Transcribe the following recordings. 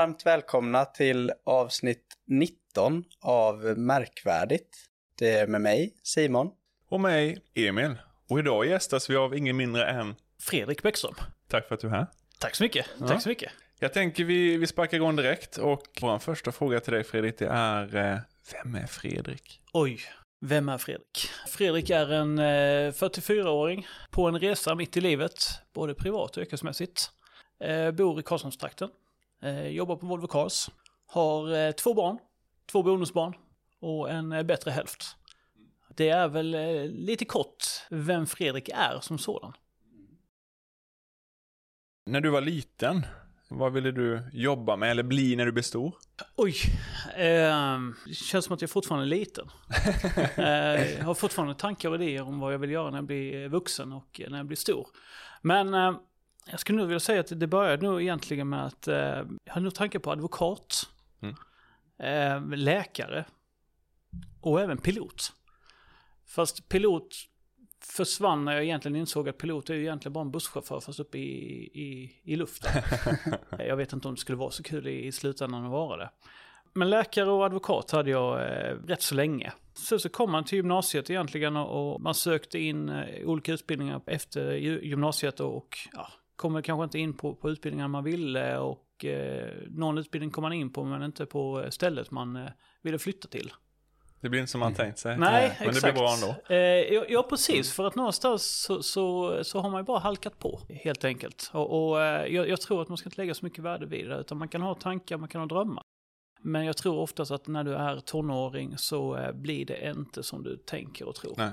Varmt välkomna till avsnitt 19 av Märkvärdigt. Det är med mig, Simon. Och mig, Emil. Och idag gästas vi av ingen mindre än... Fredrik Bäckström. Tack för att du är här. Tack så mycket. Ja. Tack så mycket. Jag tänker vi, vi sparkar igång direkt och vår första fråga till dig Fredrik det är eh, Vem är Fredrik? Oj, vem är Fredrik? Fredrik är en eh, 44-åring på en resa mitt i livet, både privat och yrkesmässigt. Eh, bor i Karlshamnstrakten. Eh, jobbar på Volvo Cars. Har eh, två barn, två bonusbarn och en eh, bättre hälft. Det är väl lite kort vem Fredrik är som sådan. När du var liten, vad ville du jobba med eller bli när du blev stor? Oj, eh, det känns som att jag fortfarande är liten. eh, jag har fortfarande tankar och idéer om vad jag vill göra när jag blir vuxen och när jag blir stor. Men eh, jag skulle nog vilja säga att det började nog egentligen med att eh, jag hade nog tankar på advokat, Mm. eh, läkare och även pilot. Fast pilot försvann när jag egentligen insåg att pilot är ju egentligen bara en busschaufför fast uppe i, i, i luften. jag vet inte om det skulle vara så kul i, i slutändan att vara det. Men läkare och advokat hade jag eh, rätt så länge. Sen så kom man till gymnasiet egentligen och, och man sökte in eh, olika utbildningar efter gymnasiet och, och ja, kommer kanske inte in på, på utbildningar man ville och eh, någon utbildning kom man in på men inte på eh, stället man eh, ville flytta till. Det blir inte som man tänkt sig. Nej, Men exakt. det blir bra ändå. Eh, ja, precis. För att någonstans så, så, så har man ju bara halkat på, helt enkelt. Och, och eh, jag, jag tror att man ska inte lägga så mycket värde vid det, utan man kan ha tankar, man kan ha drömmar. Men jag tror oftast att när du är tonåring så eh, blir det inte som du tänker och tror. Nej,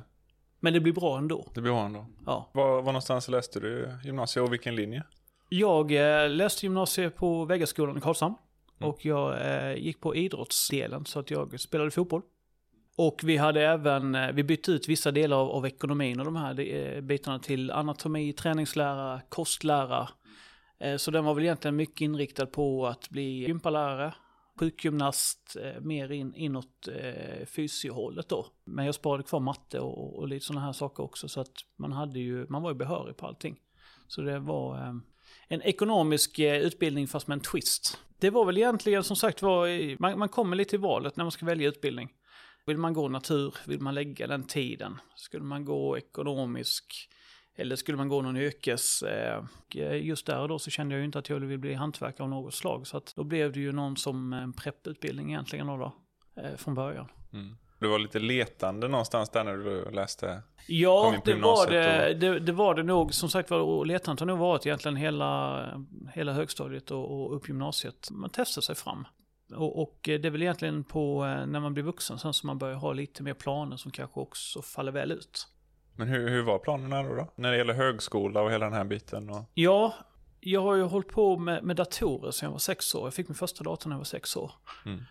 Men det blir bra ändå. det blir bra ändå. Ja. Var, var någonstans läste du gymnasiet och vilken linje? Jag eh, läste gymnasiet på Vägaskolan i Karlshamn. Mm. Och jag eh, gick på idrottsdelen så att jag spelade fotboll. Och vi hade även, eh, vi bytte ut vissa delar av, av ekonomin och de här eh, bitarna till anatomi, träningslära, kostlära. Eh, så den var väl egentligen mycket inriktad på att bli gympalärare, sjukgymnast, eh, mer in, inåt eh, fysiohållet då. Men jag sparade kvar matte och, och lite sådana här saker också så att man hade ju, man var ju behörig på allting. Så det var eh, en ekonomisk eh, utbildning fast med en twist. Det var väl egentligen som sagt var, i- man, man kommer lite i valet när man ska välja utbildning. Vill man gå natur? Vill man lägga den tiden? Skulle man gå ekonomisk? Eller skulle man gå någon yrkes? eh, eh, Just där och då så kände jag ju inte att jag ville bli hantverkare av något slag. Så att då blev det ju någon som en prepputbildning egentligen då, då eh, från början. Mm. Du var lite letande någonstans där när du läste. Ja, det var det, och- det, det var det nog. Som sagt var, letandet har nog varit egentligen hela, hela högstadiet och, och upp gymnasiet. Man testar sig fram. Och, och det är väl egentligen på eh, när man blir vuxen sen som man börjar ha lite mer planer som kanske också faller väl ut. Men hur, hur var planerna då, då? När det gäller högskola och hela den här biten? Och... Ja, jag har ju hållit på med, med datorer sedan jag var sex år. Jag fick min första dator när jag var sex år. Mm.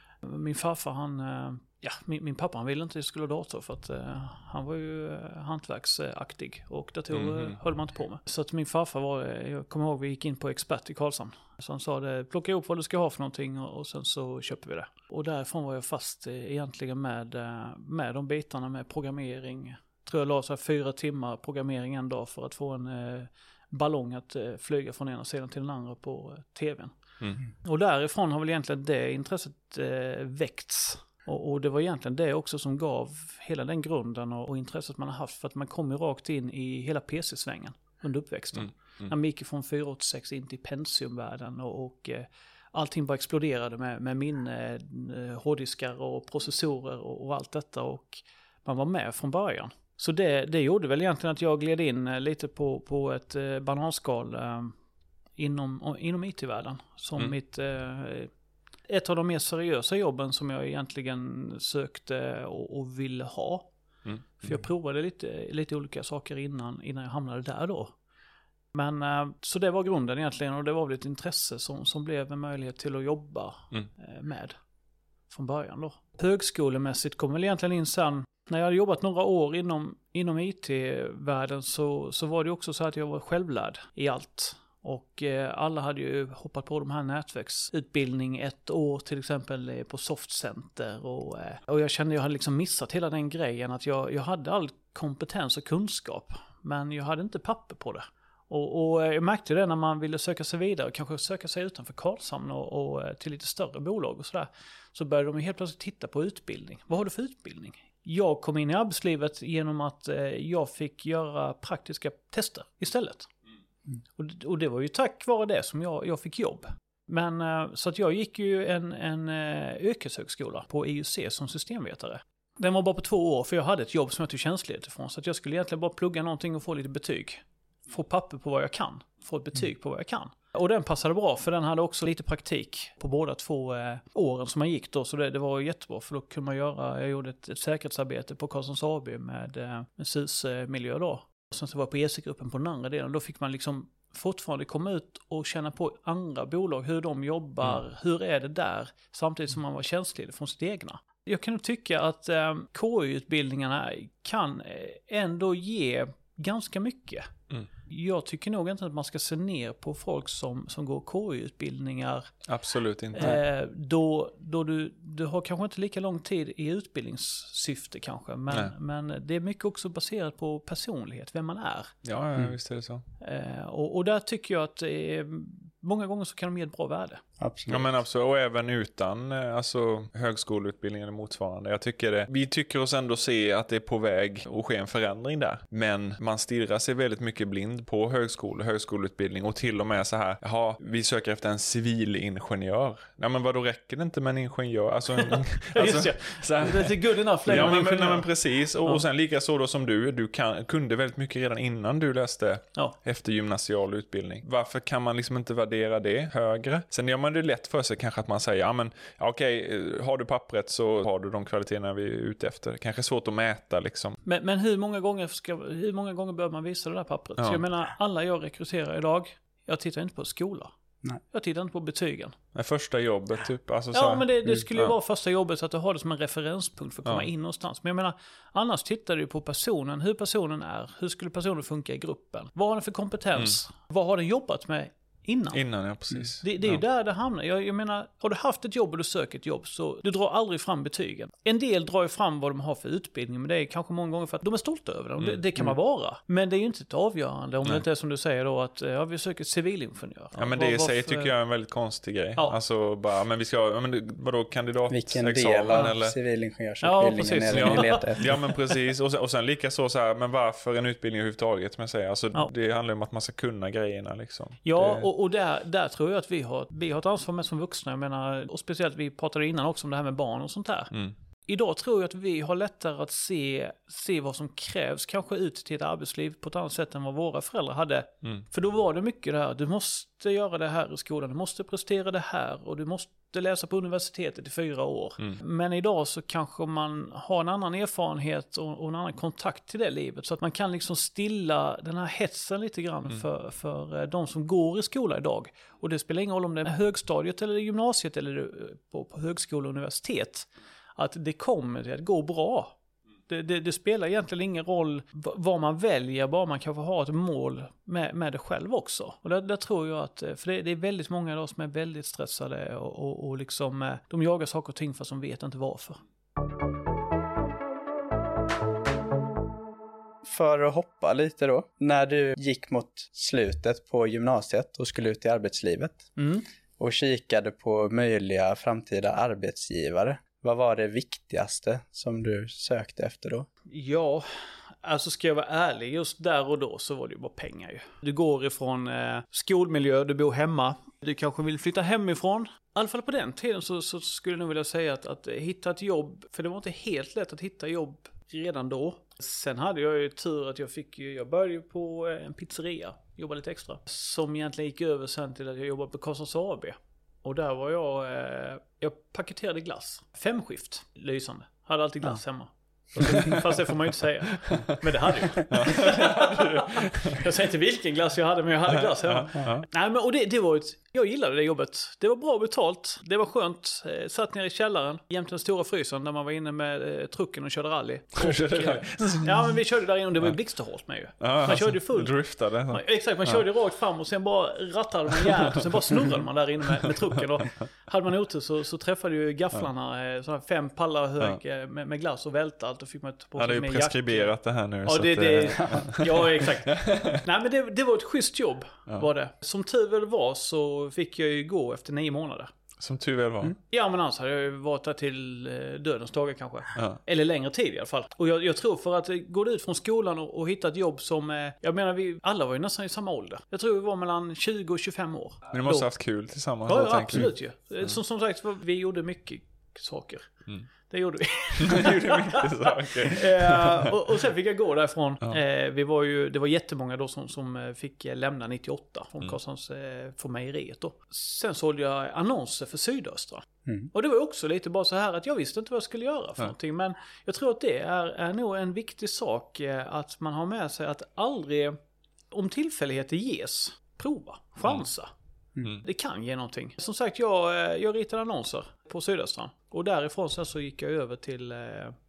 Min farfar han, eh, ja min, min pappa han ville inte att jag skulle ha dator för att eh, han var ju eh, hantverksaktig och datorer Mhm. höll man inte på med. Så att min farfar var, jag kommer ihåg vi gick in på Expert i Karlshamn. Så han sa det, plocka ihop vad du ska ha för någonting och, och sen så köper vi det. Och därifrån var jag fast eh, egentligen med, med de bitarna med programmering. Tror jag la så här fyra timmar programmering en dag för att få en eh, ballong att eh, flyga från ena sidan till den andra på eh, tvn. Mm. Och därifrån har väl egentligen det intresset eh, väckts. Och, och det var egentligen det också som gav hela den grunden och, och intresset man har haft. För att man kom ju rakt in i hela PC-svängen under uppväxten. Mm, mm. När man gick från 486 in till Pentium-världen och, och eh, allting bara exploderade med, med minne, eh, hårddiskar och processorer och, och allt detta. Och man var med från början. Så det, det gjorde väl egentligen att jag gled in eh, lite på, på ett eh, bananskal eh, inom, inom IT-världen. Som Mm. mitt, ett av de mer seriösa jobben som jag egentligen sökte och, och ville ha. Mm. För jag provade lite, lite olika saker innan, innan jag hamnade där då. Men så det var grunden egentligen och det var väl ett intresse som, som blev en möjlighet till att jobba Mm. med från början då. Högskolemässigt kom väl egentligen in sen, när jag hade jobbat några år inom, inom IT-världen så, så var det också så att jag var självlärd i allt. Och eh, alla hade ju hoppat på de här nätverksutbildning ett år till exempel eh, på Softcenter. Och, eh, och jag kände jag hade liksom missat hela den grejen att jag, jag hade all kompetens och kunskap. Men jag hade inte papper på det. Och, och eh, jag märkte det när man ville söka sig vidare, kanske söka sig utanför Karlshamn och, och eh, till lite större bolag och sådär. Så började de helt plötsligt titta på utbildning. Vad har du för utbildning? Jag kom in i arbetslivet genom att eh, jag fick göra praktiska tester istället. Mm. Och, och, det var ju tack vare det som jag, jag fick jobb. Men eh, så att jag gick ju en, en yrkeshögskola på IUC som systemvetare. Den var bara på två år för jag hade ett jobb som jag tog tjänstledigt ifrån. Så att jag skulle egentligen bara plugga någonting och få lite betyg få papper på vad jag kan, få ett betyg mm. på vad jag kan. Och den passade bra för den hade också lite praktik på båda två eh, åren som man gick då. Så det, det var jättebra för då kunde man göra, jag gjorde ett, ett säkerhetsarbete på Karlssons AB med, eh, med SUS-miljö då. Och sen så var jag på ESI-gruppen på den andra delen. Då fick man liksom fortfarande komma ut och känna på andra bolag, hur de jobbar, mm. hur är det där, samtidigt som man var tjänstledig från sitt egna. Jag kan nog tycka att eh, KY-utbildningarna kan eh, ändå ge ganska mycket. Mm. Jag tycker nog inte att man ska se ner på folk som, som går KI-utbildningar. Absolut inte. Eh, då då du, du har kanske inte lika lång tid i utbildningssyfte kanske. Men, men det är mycket också baserat på personlighet, vem man är. Ja, ja mm. visst är det så. Eh, och, och där tycker jag att eh, många gånger så kan de ge ett bra värde. Absolut. Ja men absolut, och även utan eh, alltså, högskoleutbildning eller motsvarande. Jag tycker det, vi tycker oss ändå se att det är på väg att ske en förändring där. Men man stirrar sig väldigt mycket blind på högskole, högskoleutbildning och till och med så här, jaha, vi söker efter en civilingenjör. Ja men vad då räcker det inte med en ingenjör? Alltså, en, alltså så här, det är good enough ja, men, men, men precis, och, ja. och sen lika så då som du, du kan, kunde väldigt mycket redan innan du läste ja. efter gymnasial utbildning. Varför kan man liksom inte värdera det högre? Sen gör man det lätt för sig kanske att man säger, ja men okej, okay, har du pappret så har du de kvaliteterna vi är ute efter. Kanske svårt att mäta liksom. Men, men hur, många gånger ska, hur många gånger behöver man visa det där pappret? Ja. Så jag menar, alla jag rekryterar idag, jag tittar inte på skola. Nej. Jag tittar inte på betygen. Nej, första jobbet typ. Alltså, ja, men det, det skulle ju ja. vara första jobbet så att du har det som en referenspunkt för att komma ja. in någonstans. Men jag menar, annars tittar du på personen, hur personen är, hur skulle personen funka i gruppen? Vad har den för kompetens? Mm. Vad har den jobbat med innan. Innan, ja precis. Det, det är ju där det hamnar. Jag, jag, menar, har du haft ett jobb och du söker ett jobb så du drar aldrig fram betygen. En del drar ju fram vad de har för utbildning, men det är kanske många gånger för att de är stolta över dem. Mm. Det, det, kan man vara. Men det är ju inte ett avgörande om Nej. det inte är som du säger då att ja, vi söker civilingenjör. Ja men det i sig tycker jag är en väldigt konstig grej. Ja. Alltså bara, men vi ska, ja, men vadå kandidat Vilken del av eller? civilingenjörsutbildningen ja, är det ni letar efter? Ja men precis, och sen, och sen lika så, så här, men varför en utbildning överhuvudtaget jag säger. Alltså ja. det handlar ju om att man ska kunna grejerna liksom. Ja, det... och, och där, där tror jag att vi har, vi har ett ansvar med som vuxna. Jag menar, och speciellt vi pratade innan också om det här med barn och sånt där. Mm. Idag tror jag att vi har lättare att se, se vad som krävs kanske ut till ett arbetsliv på ett annat sätt än vad våra föräldrar hade. Mm. För då var det mycket det här, du måste göra det här i skolan, du måste prestera det här och du måste läsa på universitetet i fyra år. Mm. Men idag så kanske man har en annan erfarenhet och, och, en annan kontakt till det livet. Så att man kan liksom stilla den här hetsen lite grann mm. för, för eh, de som går i skola idag. Och det spelar ingen roll om det är högstadiet eller gymnasiet eller på, på högskola och universitet att det kommer att gå bra. Det, det, det, spelar egentligen ingen roll vad man väljer, bara man kanske har ett mål med, med det själv också. Och där, där tror jag att, för det, det, är väldigt många idag som är väldigt stressade och, och, och liksom, eh, de jagar saker och ting fast de vet inte varför. För att hoppa lite då, när du gick mot slutet på gymnasiet och skulle ut i arbetslivet mm. och kikade på möjliga framtida arbetsgivare. Vad var det viktigaste som du sökte efter då? Ja, alltså ska jag vara ärlig, just där och då så var det ju bara pengar ju. Du går ifrån eh, skolmiljö, du bor hemma, du kanske vill flytta hemifrån. I alla fall på den tiden så, så skulle jag nog vilja säga att, att hitta ett jobb, för det var inte helt lätt att hitta jobb redan då. Sen hade jag ju tur att jag fick ju, jag började ju på eh, en pizzeria, jobbade lite extra. Som egentligen gick över sen till att jag jobbade på Karlssons AB. Och där var jag, eh, jag paketerade glass. Femskift, lysande. Hade alltid glass ja. hemma. Fast det får man ju inte säga. Men det hade jag. jag säger inte vilken glass jag hade, men jag hade glass hemma. Nej, men och det, det var ett Jag gillade det jobbet. Det var bra betalt, det var skönt. Eh, satt nere i källaren jämte den stora frysen där man var inne med eh, trucken och körde rally. Och, eh, ja, men vi körde där inne och det var ju blixtehårt med ju. Man körde ju full... Driftade. Ja, exakt, man körde rakt fram och sen bara rattade man järnet och sen bara snurrade man där inne med, med trucken. Och hade man otur så, så träffade ju gafflarna eh, fem pallar hög eh, med, med glass och välte allt. Då fick man ta på Ja, det är ju preskriberat det här nu. Ja, det, det, eh, ja, exakt. Nej, men det, det var ett schysst jobb, var det. Som tur väl var så fick jag ju gå efter nio månader. Som tur väl var. Mm. Ja, men annars hade jag ju varit där till eh, dödens dagar kanske. Ja. Eller längre tid i alla fall. Och jag, jag tror för att eh, gå ut från skolan och, och hitta ett jobb som, jag menar vi alla var ju nästan i samma ålder. Jag tror vi var mellan 20 och 25 år. Men du måste Då. ha haft kul tillsammans. Ja, ja absolut ju. Eh, Som, som sagt, vi gjorde mycket saker. Det gjorde vi. gjorde mycket saker. Eh, och, och sen fick jag gå därifrån. Eh, vi var ju, det var jättemånga då som, som eh, fick eh, lämna 98 från Karlshamns, eh, mejeriet då. Sen sålde jag annonser för Sydöstra. Mm. Och det var också lite bara så här att jag visste inte vad jag skulle göra för någonting. Men jag tror att det är, är nog en viktig sak eh, att man har med sig att aldrig, om tillfälligheter ges, prova, chansa. Mm. Det kan ge någonting. Som sagt, jag, eh, jag ritade annonser på Sydöstra. Och därifrån sen så gick jag över till eh,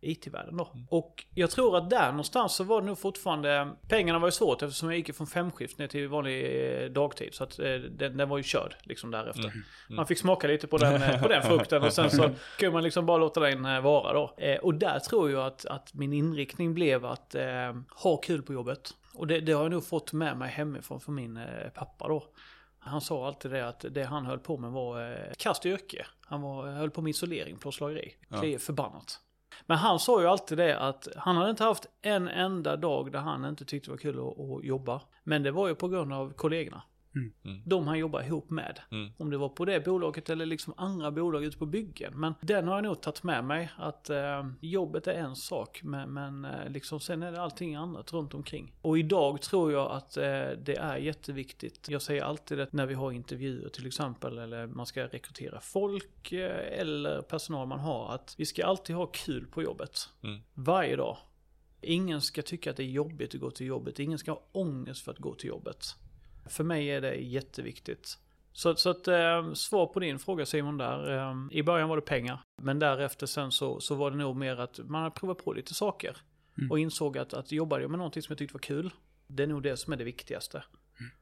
IT-världen då. Och jag tror att där någonstans så var det nog fortfarande... Pengarna var ju svårt eftersom jag gick från femskift ner till vanlig eh, dagtid. Så att eh, den, den var ju körd liksom därefter. Man fick smaka lite på den, eh, på den frukten och sen så kunde man liksom bara låta den vara då. Och där tror jag att, att min inriktning blev att ha kul på jobbet. Och det, det har jag nog fått med mig hemifrån från min pappa då. Han sa alltid det att det han höll på med var eh, kast yrke. Han var, höll på med isolering, plåtslageri. Det är förbannat. Men han sa ju alltid det att han hade inte haft en enda dag där han inte tyckte det var kul att, att jobba. Men det var ju på grund av kollegorna. Mm. De han jobbar ihop med. Mm. Om det var på det bolaget eller liksom andra bolag ute på byggen. Men den har jag nog tagit med mig. Att eh, jobbet är en sak. Men, men eh, liksom sen är det allting annat runt omkring. Och idag tror jag att eh, det är jätteviktigt. Jag säger alltid det när vi har intervjuer till exempel. Eller man ska rekrytera folk. Eh, eller personal man har. Att vi ska alltid ha kul på jobbet. Mm. Varje dag. Ingen ska tycka att det är jobbigt att gå till jobbet. Ingen ska ha ångest för att gå till jobbet. För mig är det jätteviktigt. Så, så att eh, svar på din fråga Simon där. Eh, I början var det pengar. Men därefter sen så, så var det nog mer att man hade provat på lite saker. Mm. Och insåg att, att jobba jag med någonting som jag tyckte var kul. Det är nog det som är det viktigaste.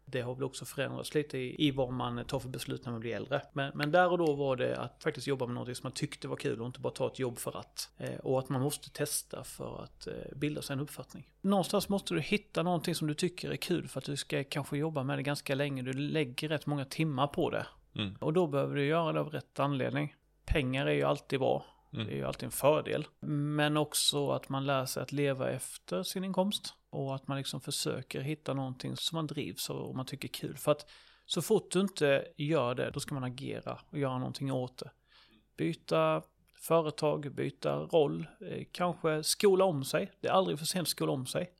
Det har väl också förändrats lite i, i vad man tar för beslut när man blir äldre. Men, men där och då var det att faktiskt jobba med någonting som man tyckte var kul och inte bara ta ett jobb för att. Eh, och att man måste testa för att eh, bilda sig en uppfattning. Någonstans måste du hitta någonting som du tycker är kul för att du ska kanske jobba med det ganska länge. Du lägger rätt många timmar på det. Mm. Och då behöver du göra det av rätt anledning. Pengar är ju alltid bra. Mm. Det är ju alltid en fördel. Men också att man lär sig att leva efter sin inkomst. Och att man liksom försöker hitta någonting som man drivs av och man tycker är kul. För att så fort du inte gör det, då ska man agera och göra någonting åt det. Byta företag, byta roll, eh, kanske skola om sig. Det är aldrig för sent att skola om sig.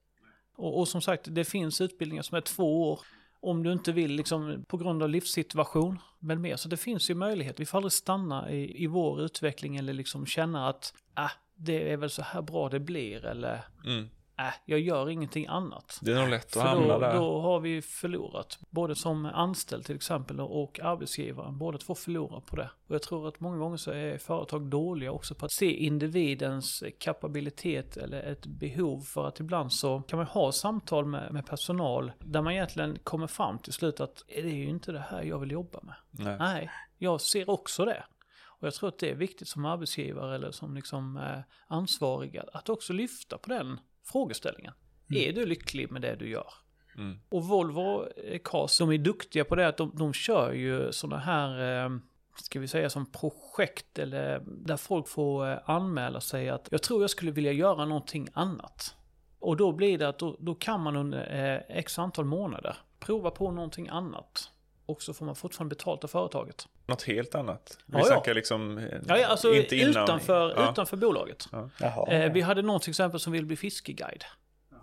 Och, och som sagt, det finns utbildningar som är två år. Om du inte vill liksom på grund av livssituation med mer. Så det finns ju möjlighet. Vi får aldrig stanna i, i vår utveckling eller liksom känna att äh, det är väl så här bra det blir eller Mm äh, jag gör ingenting annat. Det är nog lätt att För hamna då, där. då har vi förlorat. Både som anställd till exempel och arbetsgivaren. Båda två förlorar på det. Och jag tror att många gånger så är företag dåliga också på att se individens kapabilitet eller ett behov. För att ibland så kan man ha samtal med, med personal där man egentligen kommer fram till slut att det är ju inte det här jag vill jobba med. Nej. Nej, jag ser också det. Och jag tror att det är viktigt som arbetsgivare eller som liksom eh, ansvariga att också lyfta på den frågeställningen. Är du lycklig med det du gör? Mm. Och Volvo Cars, de är duktiga på det att de, de kör ju sådana här, eh, ska vi säga som projekt eller där folk får eh, anmäla sig att jag tror jag skulle vilja göra någonting annat. Och då blir det att då, då kan man under eh, x antal månader prova på någonting annat. Och så får man fortfarande betalt av företaget. Något helt annat. Vi Ja, ja. snackar liksom... eh, Ja, ja, alltså inte innan. utanför, ja. utanför bolaget. Jaha. Eh, vi hade någon till exempel som ville bli fiskeguide.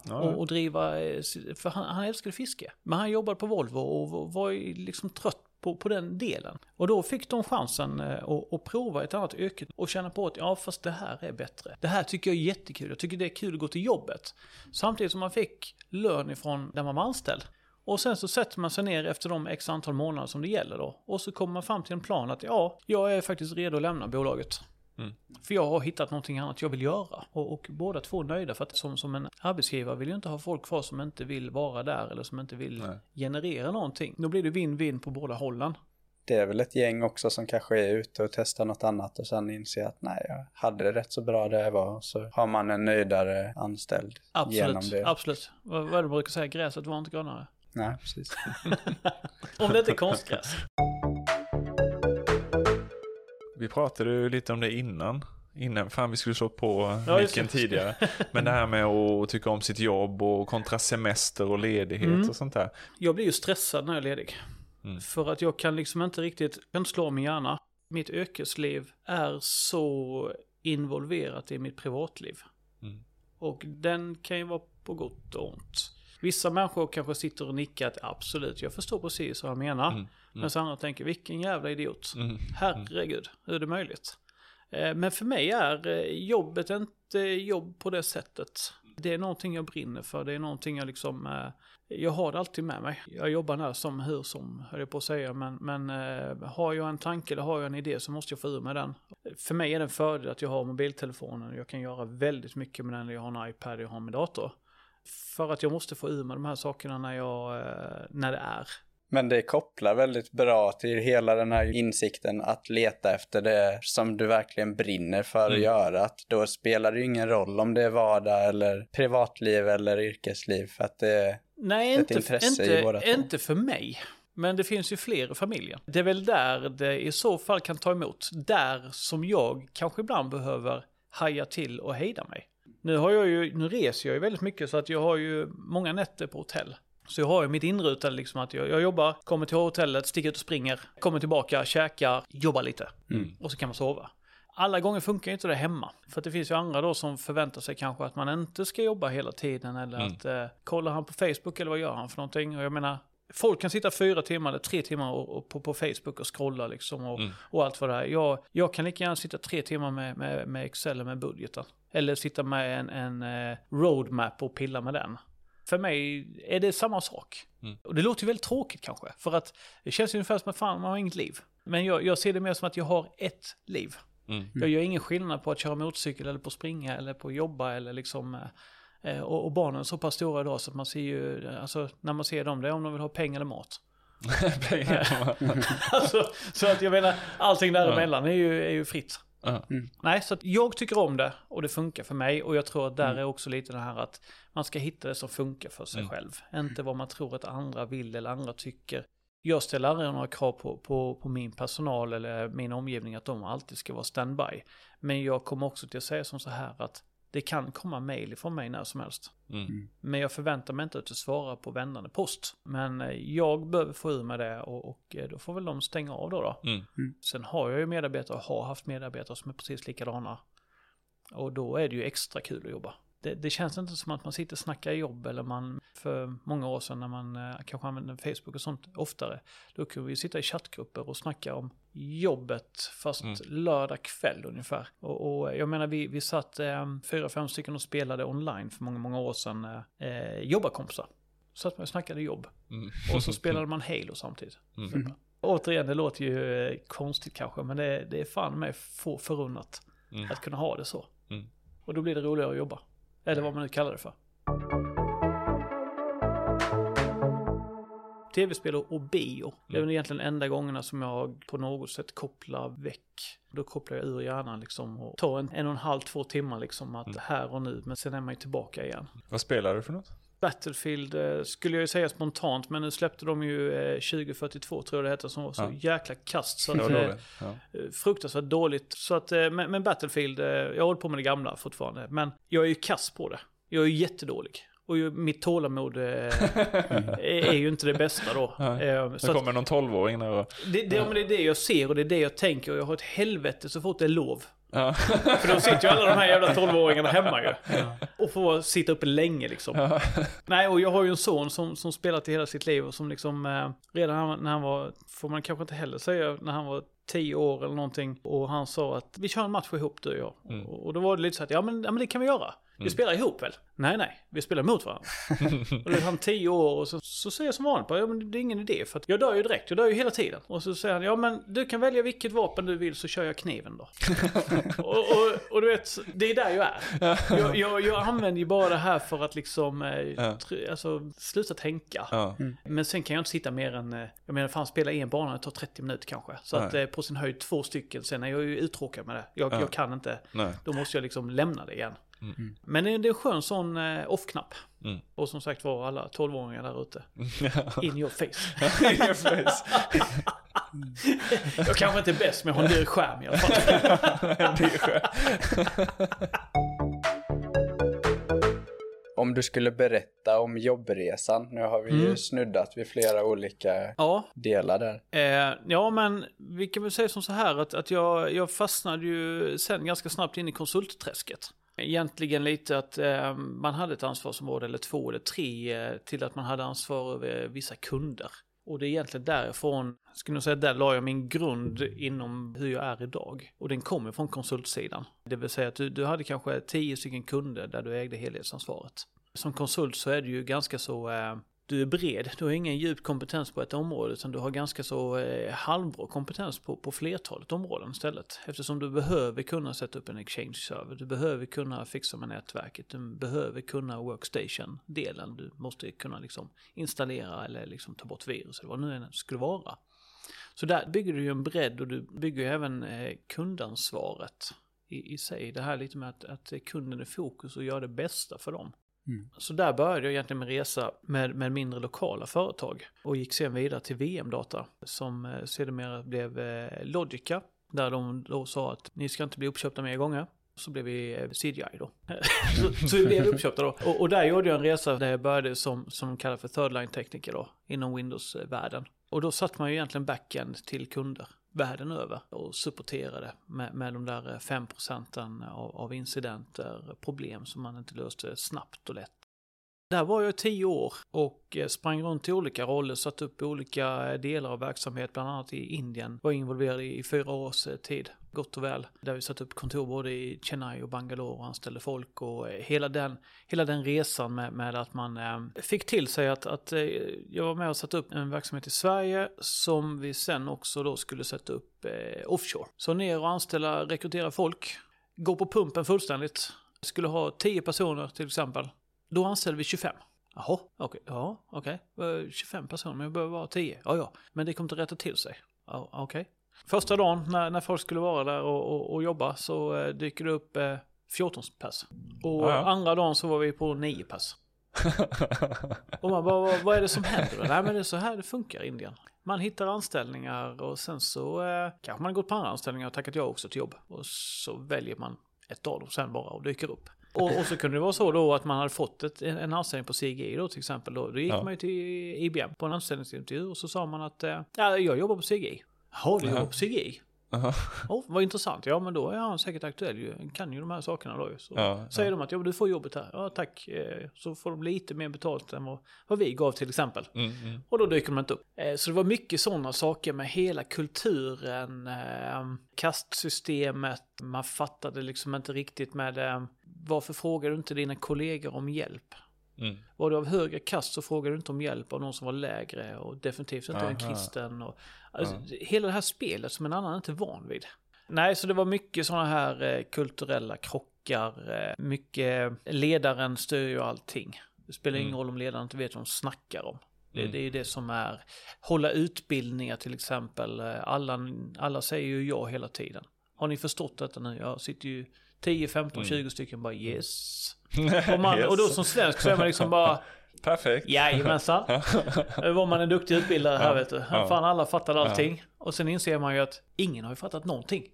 Ja, och, och driva, eh, för han, han älskade fiske. Men han jobbade på Volvo och var liksom trött på, på den delen. Och då fick de chansen eh, att, att prova ett annat yrke och känna på att ja fast det här är bättre. Det här tycker jag är jättekul, jag tycker det är kul att gå till jobbet. Samtidigt som man fick lön ifrån där man var anställd. Och sen så sätter man sig ner efter de x antal månader som det gäller då. Och så kommer man fram till en plan att ja, jag är faktiskt redo att lämna bolaget. Mm. För jag har hittat någonting annat jag vill göra. Och, och båda två är nöjda för att som, som en arbetsgivare vill ju inte ha folk kvar som inte vill vara där eller som inte vill Nej. generera någonting. Då blir det win-win på båda hållen. Det är väl ett gäng också som kanske är ute och testar något annat och sen inser att nej, jag hade det rätt så bra där jag var. Så har man en nöjdare anställd genom Absolut, det. absolut. Vad, vad det man brukar säga, gräset var inte grönare. Nej, precis. Om det inte är konstgräs. Vi pratade ju lite om det innan. Innan, fan vi skulle slå på Ja, micken tidigare. Men det här med att tycka om sitt jobb och kontra semester och ledighet Mm. och sånt där. Jag blir ju stressad när jag är ledig. Mm. För att jag kan liksom inte riktigt, jag slå min hjärna. Mitt yrkesliv är så involverat i mitt privatliv. Mm. Och den kan ju vara på gott och ont. Vissa människor kanske sitter och nickar att absolut, jag förstår precis vad jag menar. Mm. Men så andra tänker, vilken jävla idiot. Mm. Herregud, hur är det möjligt? Eh, Men för mig är eh, jobbet inte jobb på det sättet. Det är någonting jag brinner för, det är någonting jag liksom, eh, jag har det alltid med mig. Jag jobbar där som hur som, höll jag på att säga, men, men har jag en tanke eller har jag en idé så måste jag få ur med den. För mig är det en fördel att jag har mobiltelefonen, jag kan göra väldigt mycket med den, jag har en iPad, jag har min dator. För att jag måste få ur med de här sakerna när, jag, eh, när det är. Men det kopplar väldigt bra till hela den här insikten att leta efter det som du verkligen brinner för att Mm. göra. Att då spelar det ju ingen roll om det är vardag eller privatliv eller yrkesliv för att det Nej, ett inte, intresse i båda inte, två. inte för mig. Men det finns ju fler i familjen. Det är väl där det i så fall kan ta emot. Där som jag kanske ibland behöver haja till och hejda mig. Nu, har jag ju, nu reser jag ju väldigt mycket så att jag har ju många nätter på hotell. Så jag har ju mitt inrutade liksom att jag, jag jobbar, kommer till hotellet, sticker ut och springer, kommer tillbaka, käkar, jobbar lite. Mm. Och så kan man sova. Alla gånger funkar ju inte det hemma. För att det finns ju andra då som förväntar sig kanske att man inte ska jobba hela tiden. Eller Mm. att eh, kollar han på Facebook eller vad gör han för någonting? Och jag menar, folk kan sitta fyra timmar eller tre timmar och, och på, på Facebook och scrolla liksom och, Mm. och allt vad det är. Jag, jag kan lika gärna sitta tre timmar med, med, med Excel och med budgeten. Eller sitta med en, en eh, roadmap och pilla med den. För mig är det samma sak. Mm. Och det låter ju väldigt tråkigt kanske. För att det känns ju ungefär som att fan man har inget liv. Men jag, jag ser det mer som att jag har ett liv. Mm. Jag gör ingen skillnad på att köra motorcykel eller på att springa eller på att jobba eller liksom eh, eh, och, och barnen är så pass stora idag så att man ser ju, alltså när man ser dem, det är om de vill ha pengar eller mat. Pengar. alltså, så att jag menar, allting däremellan är ju, är ju fritt. Ja. Nej, så jag tycker om det och det funkar för mig och jag tror att där Mm. är också lite det här att man ska hitta det som funkar för sig Mm. själv. Inte vad man tror att andra vill eller andra tycker. Jag ställer aldrig några krav på, på, på min personal eller min omgivning att de alltid ska vara standby. Men jag kommer också till att säga som så här att det kan komma mail ifrån mig när som helst. Mm. Men jag förväntar mig inte att du svarar på vändande post. Men eh, jag behöver få ur med det och, och eh, då får väl de stänga av då. då. Mm. Sen har jag ju medarbetare och har haft medarbetare som är precis likadana. Och då är det ju extra kul att jobba. Det, det känns inte som att man sitter och snackar jobb eller man, för många år sedan när man eh, kanske använde Facebook och sånt oftare, då kunde vi sitta i chattgrupper och snacka om jobbet fast Mm. lördag kväll ungefär. Och, och jag menar vi, vi satt eh, fyra, fem stycken och spelade online för många, många år sedan, eh, jobbarkompisar. Så att man snackade jobb. Mm. Och så spelade man Halo samtidigt. Mm. Återigen, det låter ju eh, konstigt kanske, men det, det är fan mig få förunnat Mm. att kunna ha det så. Mm. Och då blir det roligare att jobba. Eller vad man nu kallar det för. Tv-spel och bio. Det är väl egentligen enda gångerna som jag på något sätt kopplar väck. Då kopplar jag ur hjärnan liksom och tar en, en och en halv, två timmar liksom att här och nu. Men sen är man ju tillbaka igen. Vad spelar du för något? Battlefield eh, skulle jag ju säga spontant, men nu släppte de ju eh, 2042 tror jag det heter, som var så Ja. jäkla kast. Så att, eh, dåligt. Ja. eh, fruktansvärt dåligt. Så att, eh, men, Battlefield, eh, jag håller på med det gamla fortfarande. Men jag är ju kass på det. Jag är ju jättedålig. Och ju, mitt tålamod eh, är, ju inte det bästa då. Nej. Eh, så att, kommer någon tolvåring där och... det, det, ja, men det är det jag ser och det är det jag tänker och jag har ett helvete så fort det är lov. Ja. För då sitter ju alla de här jävla 12-åringarna hemma ju. Och får sitta uppe länge liksom. Nej, och jag har ju en son som, som spelat i hela sitt liv och som liksom eh, redan när han, var, får man kanske inte heller säga, när han var 10 år eller någonting. Och han sa att vi kör en match ihop du och jag. Mm. Och, och då var det lite så att, ja men, ja men det kan vi göra. Vi spelar ihop väl? Nej, nej, vi spelar mot varandra. och då är han tio år och så, så säger jag som vanligt bara, ja men det är ingen idé för att jag dör ju direkt, jag dör ju hela tiden. Och så säger han, ja men du kan välja vilket vapen du vill så kör jag kniven då. och, och, och du vet, det är där jag är. Jag, jag, jag använder ju bara det här för att liksom, eh, tr- alltså sluta tänka. Ja. Men sen kan jag inte sitta mer än, eh, jag menar fan spela en bana, det tar 30 minuter kanske. Så att Nej. eh, på sin höjd två stycken, sen är jag ju uttråkad med det. Jag, Ja. jag kan inte, Nej. då måste jag liksom lämna det igen. Mm. Men det är en skön sån eh, off-knapp. Mm. Och som sagt var alla 12-åringar där ute. In your face. Precis. jag kanske inte är bäst men jag har en dyr skärm i alla fall. det är skönt. Om du skulle berätta om jobbresan, nu har vi ju Mm. snuddat vid flera olika Ja, delar där. eh, ja men vi kan väl säga som så här att, att jag, jag fastnade ju sen ganska snabbt in i konsultträsket. Egentligen lite att eh, man hade ett ansvarsområde eller två eller tre eh, till att man hade ansvar över vissa kunder. Och det är egentligen därifrån, skulle jag säga, där la jag min grund inom hur jag är idag. Och den kommer från konsultsidan. Det vill säga att du, du hade kanske tio stycken kunder där du ägde helhetsansvaret. Som konsult så är du ju ganska så, eh, du är bred, du har ingen djup kompetens på ett område utan du har ganska så eh, halvbra kompetens på, på flertalet områden istället. Eftersom du behöver kunna sätta upp en exchange-server, du behöver kunna fixa med nätverket, du behöver kunna workstation-delen, du måste kunna liksom installera eller liksom ta bort virus eller vad det nu än skulle vara. Så där bygger du ju en bredd och du bygger ju även eh, kundansvaret i, i sig. Det här lite med att, att kunden är fokus och gör det bästa för dem. Mm. Så där började jag egentligen med resa med, med mindre lokala företag och gick sen vidare till VM-data som eh, sedermera blev eh, Logica där de då sa att ni ska inte bli uppköpta mer gånger. Så blev vi eh, CGI då. så, så vi blev uppköpta då. Och, och där gjorde jag en resa där jag började som, som de kallar för third line tekniker då, inom Windows-världen. Och då satt man ju egentligen backend till kunder världen över och supporterade med, med de där 5 procenten av, av incidenter, problem som man inte löste snabbt och lätt. Där var jag i tio år och eh, sprang runt i olika roller, satt upp olika eh, delar av verksamhet, bland annat i Indien. Var involverad i, fyra års eh, tid, gott och väl. Där vi satt upp kontor både i Chennai och Bangalore och anställde folk och hela den, hela den resan med, med att man eh, fick till sig att, att eh, jag var med och satte upp en verksamhet i Sverige som vi sen också då skulle sätta upp eh, offshore. Så ner och anställa, rekrytera folk, gå på pumpen fullständigt. Skulle ha tio personer till exempel. Då anställde vi 25. Jaha, okej, ja, okej. Eh, 25 personer, men jag behöver bara 10. Ja, ja, men det kommer inte rätta till sig. Ja, okej. Första dagen när, när folk skulle vara där och, och, och jobba så eh, dyker det upp eh, 14 pass. Och Ja, ja. andra dagen så var vi på 9 pass. Och man bara, vad, vad är det som händer? Nej men det är så här det funkar i Indien. Man hittar anställningar och sen så eh, kanske man gått på andra anställningar och tackat ja också till jobb. Och så väljer man ett av dem sen bara och dyker upp. Och, och så kunde det vara så då att man hade fått ett, en, en anställning på CGI då till exempel. Då, då gick Ja. man ju till IBM på en anställningsintervju och så sa man att eh, ja, jag jobbar på CGI. Jaha, du jobbar på CGI? Aha. Oh, vad intressant. Ja, men då är han säkert aktuell ju. Kan ju de här sakerna då ju. Så Ja, säger ja. de att ja, du får jobbet här. Ja, tack. Eh, Så får de lite mer betalt än vad, vad vi gav till exempel. Mm, mm. Och då dyker de inte upp. Eh, Så det var mycket sådana saker med hela kulturen, kastsystemet. Man fattade liksom inte riktigt med varför frågar du inte dina kollegor om hjälp? Mm. Var du av högre kast så frågade du inte om hjälp av någon som var lägre och definitivt inte en Aha. kristen. Och, alltså, Hela det här spelet som en annan inte är van vid. Nej, så det var mycket sådana här eh, kulturella krockar. Eh, mycket ledaren styr ju allting. Det spelar ingen Mm. roll om ledaren inte vet vad de snackar om. Det, Mm. det är ju det som är, hålla utbildningar till exempel. Eh, Alla, alla säger ju ja hela tiden. Har ni förstått detta nu? Jag sitter ju 10, 15, Mm. 20 stycken bara yes. Och, man, och då Yes. som svensk så är man liksom bara Perfekt. Jajamensan. Var man en duktig utbildare här vet du. ja. Fan alla fattade allting. Och sen inser man ju att ingen har ju fattat någonting.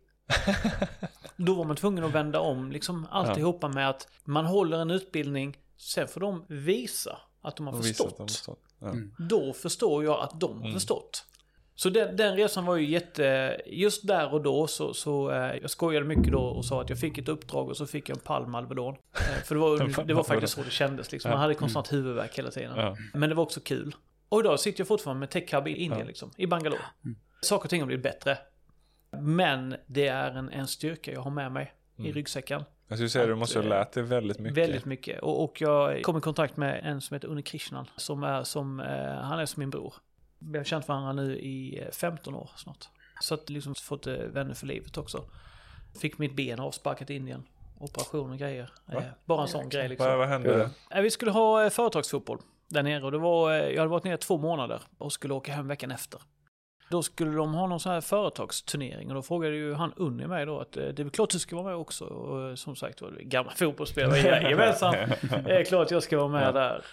Då var man tvungen att vända om liksom alltihopa med att man håller en utbildning. Sen får de visa att de har förstått. de har förstått. Ja. Mm. Då förstår jag att de har Mm. förstått. Så den, den resan var ju jätte... Just där och då så, så eh, jag skojade mycket då och sa att jag fick ett uppdrag och så fick jag en palm Alvedon. Eh, för det var, det var faktiskt så det kändes liksom. Man hade konstant huvudvärk hela tiden. Ja. Men det var också kul. Och idag sitter jag fortfarande med Tech Hub i Indien Ja. liksom, i Bangalore. Saker och ting har blivit bättre. Men det är en, en styrka jag har med mig i Mm. ryggsäcken. Jag skulle säga att du måste ha eh, lärt dig väldigt mycket. Väldigt mycket. Och, och jag kom i kontakt med en som heter Unni Krishnan. Som är som, eh, han är som min bror. Vi har känt varandra nu i eh, 15 år snart. Så att liksom fått eh, vänner för livet också. Fick mitt ben avsparkat i Indien. Operation och grejer. Eh, bara en sån grej liksom. Vad, vad hände? Eh, Vi skulle ha eh, företagsfotboll där nere och det var, eh, jag hade varit nere två månader och skulle åka hem veckan efter. Då skulle de ha någon sån här företagsturnering och då frågade ju han Unni mig då att eh, det är klart du ska vara med också. Och eh, som sagt var gamla fotbollsspelare, jajamensan, det är klart jag ska vara med där.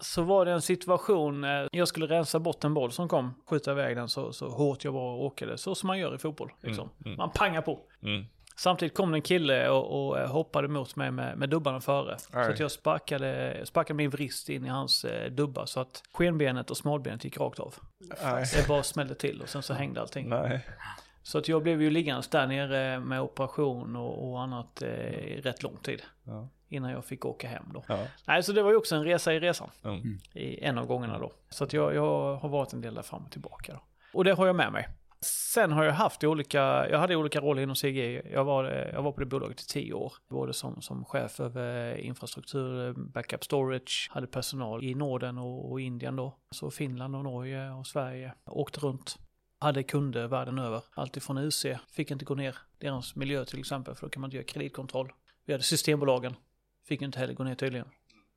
Så var det en situation, eh, jag skulle rensa bort en boll som kom, skjuta iväg den så, så hårt jag bara åkade, så som man gör i fotboll. Liksom. Mm, mm. Man pangar på. Mm. Samtidigt kom det en kille och, och eh, hoppade mot mig med, med dubbarna före. Så Aj. att jag sparkade, sparkade min vrist in i hans eh, dubbar så att skenbenet och smalbenet gick rakt av. Det bara smällde till och sen så hängde allting. Nej. Så att jag blev ju liggandes där nere med operation och, och annat eh, i rätt lång tid. Ja. Innan jag fick åka hem då. Ja. Nej, så det var ju också en resa i resan. Mm. I en av gångerna då. Så att jag, jag har varit en del där fram och tillbaka då. Och det har jag med mig. Sen har jag haft olika, jag hade olika roller inom CGI. Jag var, jag var på det bolaget i tio år. Både som, som chef över infrastruktur, backup storage, hade personal i Norden och, och Indien då. Så Finland och Norge och Sverige. Åkte runt. Hade kunder världen över. Alltifrån UC, fick inte gå ner deras miljö till exempel för då kan man inte göra kreditkontroll. Vi hade Systembolagen, fick inte heller gå ner tydligen.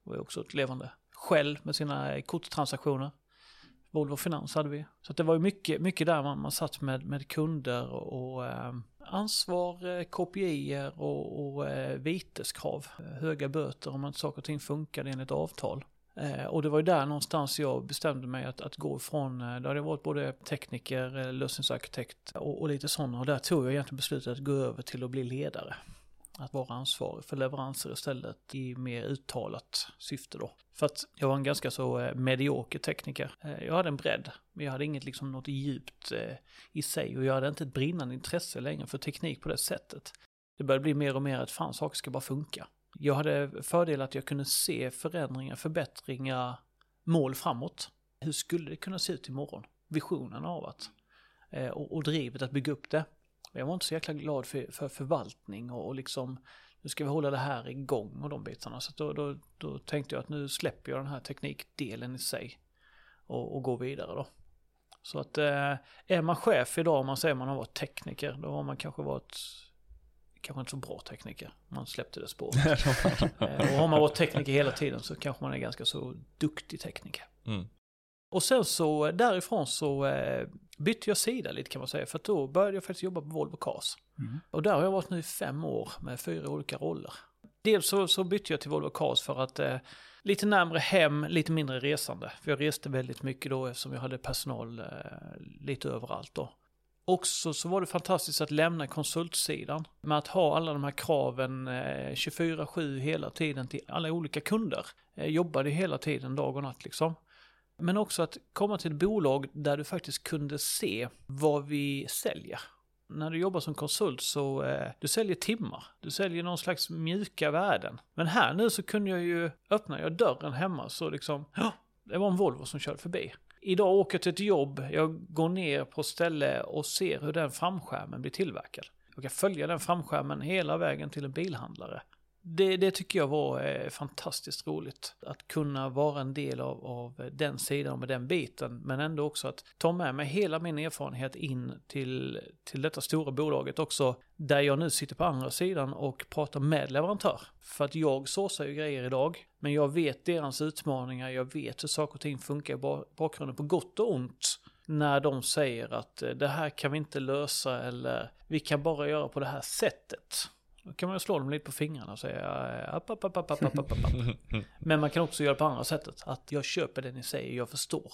Det var ju också ett levande. skäll med sina korttransaktioner. Volvo Finans hade vi. Så att det var ju mycket, mycket där man, man satt med, med kunder och, och eh, ansvar, eh, kopior och, och eh, viteskrav. Höga böter om inte saker och ting funkade enligt avtal. Eh, och det var ju där någonstans jag bestämde mig att, att gå ifrån, eh, då hade jag varit både tekniker, eh, lösningsarkitekt och, och lite sådana. Och där tog jag egentligen beslutet att gå över till att bli ledare att vara ansvarig för leveranser istället i mer uttalat syfte då. För att jag var en ganska så eh, medioker tekniker. Eh, jag hade en bredd, men jag hade inget liksom något djupt eh, i sig och jag hade inte ett brinnande intresse längre för teknik på det sättet. Det började bli mer och mer att fan, saker ska bara funka. Jag hade fördel att jag kunde se förändringar, förbättringar, mål framåt. Hur skulle det kunna se ut imorgon? Visionen av att. Och, och drivet att bygga upp det. Men jag var inte så jäkla glad för, för förvaltning och, och liksom nu ska vi hålla det här igång och de bitarna. Så att då, då, då tänkte jag att nu släpper jag den här teknikdelen i sig och, och går vidare då. Så att eh, är man chef idag, om man säger man har varit tekniker, då har man kanske varit kanske inte så bra tekniker. Man släppte det spåret. Eh, och har man varit tekniker hela tiden så kanske man är ganska så duktig tekniker. Mm. Och sen så därifrån så eh, bytte jag sida lite kan man säga. För att då började jag faktiskt jobba på Volvo Cars. Mm. Och där har jag varit nu i fem år med fyra olika roller. Dels så, så bytte jag till Volvo Cars för att eh, lite närmre hem, lite mindre resande. För jag reste väldigt mycket då eftersom jag hade personal eh, lite överallt då. Också så var det fantastiskt att lämna konsultsidan med att ha alla de här kraven eh, 24-7 hela tiden till alla olika kunder. Eh, jobbade hela tiden dag och natt liksom. Men också att komma till ett bolag där du faktiskt kunde se vad vi säljer. När du jobbar som konsult så eh, du säljer timmar. Du säljer någon slags mjuka värden. Men här nu så kunde jag ju öppna jag dörren hemma så liksom, ja, det var en Volvo som körde förbi. Idag åker jag till ett jobb, jag går ner på ställe och ser hur den framskärmen blir tillverkad. Jag kan följa den framskärmen hela vägen till en bilhandlare. Det, det tycker jag var eh, fantastiskt roligt. Att kunna vara en del av, av den sidan med den biten. Men ändå också att ta med mig hela min erfarenhet in till, till detta stora bolaget också. Där jag nu sitter på andra sidan och pratar med leverantör. För att jag såsar ju grejer idag. Men jag vet deras utmaningar, jag vet hur saker och ting funkar i bakgrunden på gott och ont. När de säger att eh, det här kan vi inte lösa eller vi kan bara göra på det här sättet. Då kan man slå dem lite på fingrarna och säga eh, app, app, app, app, app, app, app, app. Men man kan också göra på andra sättet. Att jag köper det ni säger, jag förstår.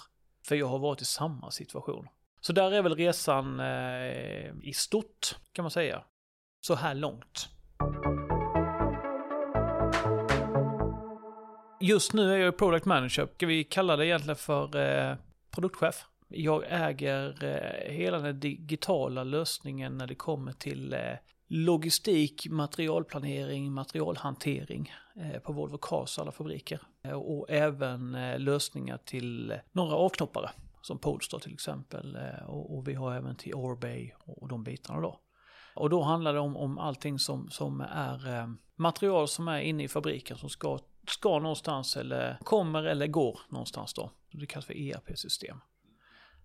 För jag har varit i samma situation. Så där är väl resan eh, i stort, kan man säga. Så här långt. Just nu är jag product manager. Ska vi kalla det egentligen för eh, produktchef? Jag äger eh, hela den digitala lösningen när det kommer till eh, logistik, materialplanering, materialhantering eh, på Volvo Cars alla fabriker. Eh, och även eh, lösningar till några avknoppare som Polestar till exempel. Och, vi har även till Orbay och de bitarna då. Och då handlar det om, om allting som, som är material som är inne i fabriken som ska, ska någonstans eller kommer eller går någonstans då. Det kallas för ERP-system.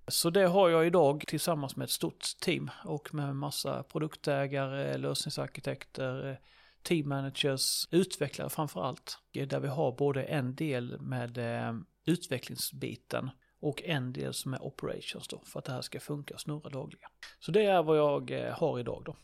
Så det har jag idag tillsammans med ett stort team och med massa produktägare, lösningsarkitekter, team managers, utvecklare framför allt. Där vi har både en del med eh, utvecklingsbiten och en del som är operations då för att det här ska funka och snurra dagligen. Så det är vad jag eh, har idag då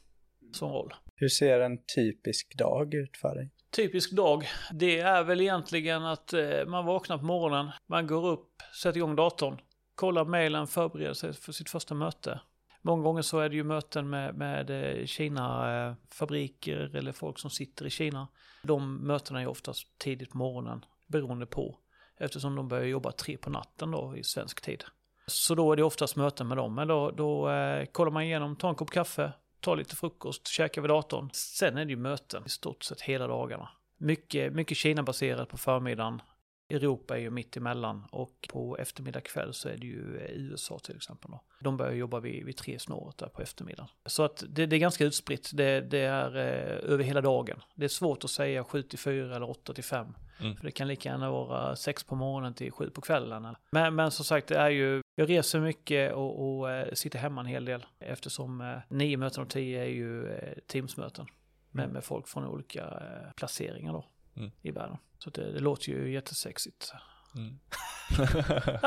som roll. Hur ser en typisk dag ut för dig? Typisk dag, det är väl egentligen att eh, man vaknar på morgonen, man går upp, sätter igång datorn, kollar mejlen, förbereder sig för sitt första möte. Många gånger så är det ju möten med, med eh, Kina-fabriker eller folk som sitter i Kina. De mötena är oftast tidigt på morgonen beroende på eftersom de börjar jobba tre på natten då i svensk tid. Så då är det oftast möten med dem. Men då, då eh, kollar man igenom, tar en kopp kaffe, tar lite frukost, käkar vid datorn. Sen är det ju möten i stort sett hela dagarna. Mycket, mycket Kina-baserat på förmiddagen. Europa är ju mitt emellan och på eftermiddag kväll så är det ju eh, USA till exempel. Då. De börjar jobba vid, vid tre snåret där på eftermiddagen. Så att det, det är ganska utspritt, det, det är eh, över hela dagen. Det är svårt att säga 7 till 4 eller 8 till 5. Mm. För det kan lika gärna vara 6 på morgonen till 7 på kvällen. Men, men som sagt, det är ju, jag reser mycket och, och äh, sitter hemma en hel del eftersom äh, 9 möten av 10 är ju äh, Teamsmöten med, mm. med folk från olika äh, placeringar då mm. i världen. Så det, det låter ju jättesexigt. Mm.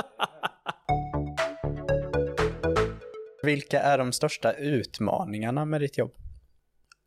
Vilka är de största utmaningarna med ditt jobb?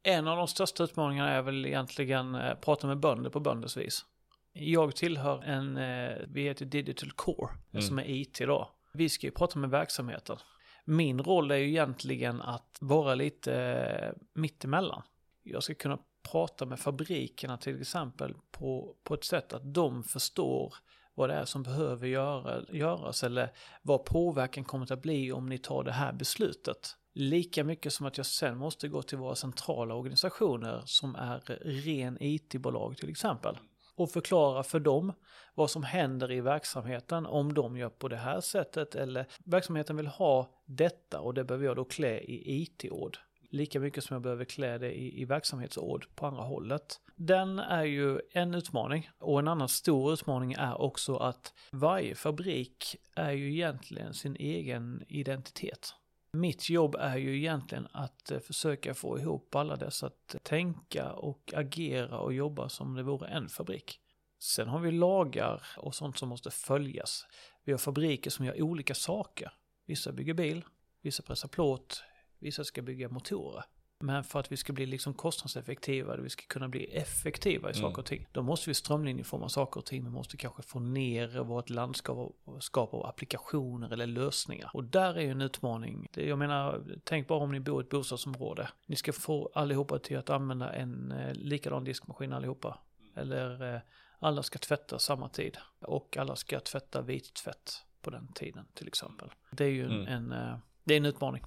En av de största utmaningarna är väl egentligen att eh, prata med bönder på bönders vis. Jag tillhör en, eh, vi heter Digital Core, mm. som är IT då. Vi ska ju prata med verksamheten. Min roll är ju egentligen att vara lite eh, mittemellan. Jag ska kunna prata med fabrikerna till exempel på, på ett sätt att de förstår vad det är som behöver göra, göras eller vad påverkan kommer att bli om ni tar det här beslutet. Lika mycket som att jag sen måste gå till våra centrala organisationer som är ren IT-bolag till exempel och förklara för dem vad som händer i verksamheten om de gör på det här sättet eller verksamheten vill ha detta och det behöver jag då klä i IT-ord lika mycket som jag behöver klä det i, i verksamhetsord på andra hållet. Den är ju en utmaning och en annan stor utmaning är också att varje fabrik är ju egentligen sin egen identitet. Mitt jobb är ju egentligen att eh, försöka få ihop alla dessa att tänka och agera och jobba som det vore en fabrik. Sen har vi lagar och sånt som måste följas. Vi har fabriker som gör olika saker. Vissa bygger bil, vissa pressar plåt, Vissa ska bygga motorer. Men för att vi ska bli liksom kostnadseffektiva, vi ska kunna bli effektiva i mm. saker och ting, då måste vi strömlinjeforma saker och ting. Vi måste kanske få ner vårt landskap av applikationer eller lösningar. Och där är ju en utmaning. Jag menar, tänk bara om ni bor i ett bostadsområde. Ni ska få allihopa till att använda en eh, likadan diskmaskin allihopa. Eller eh, alla ska tvätta samma tid. Och alla ska tvätta vit tvätt på den tiden till exempel. Det är ju mm. en eh, det är en utmaning.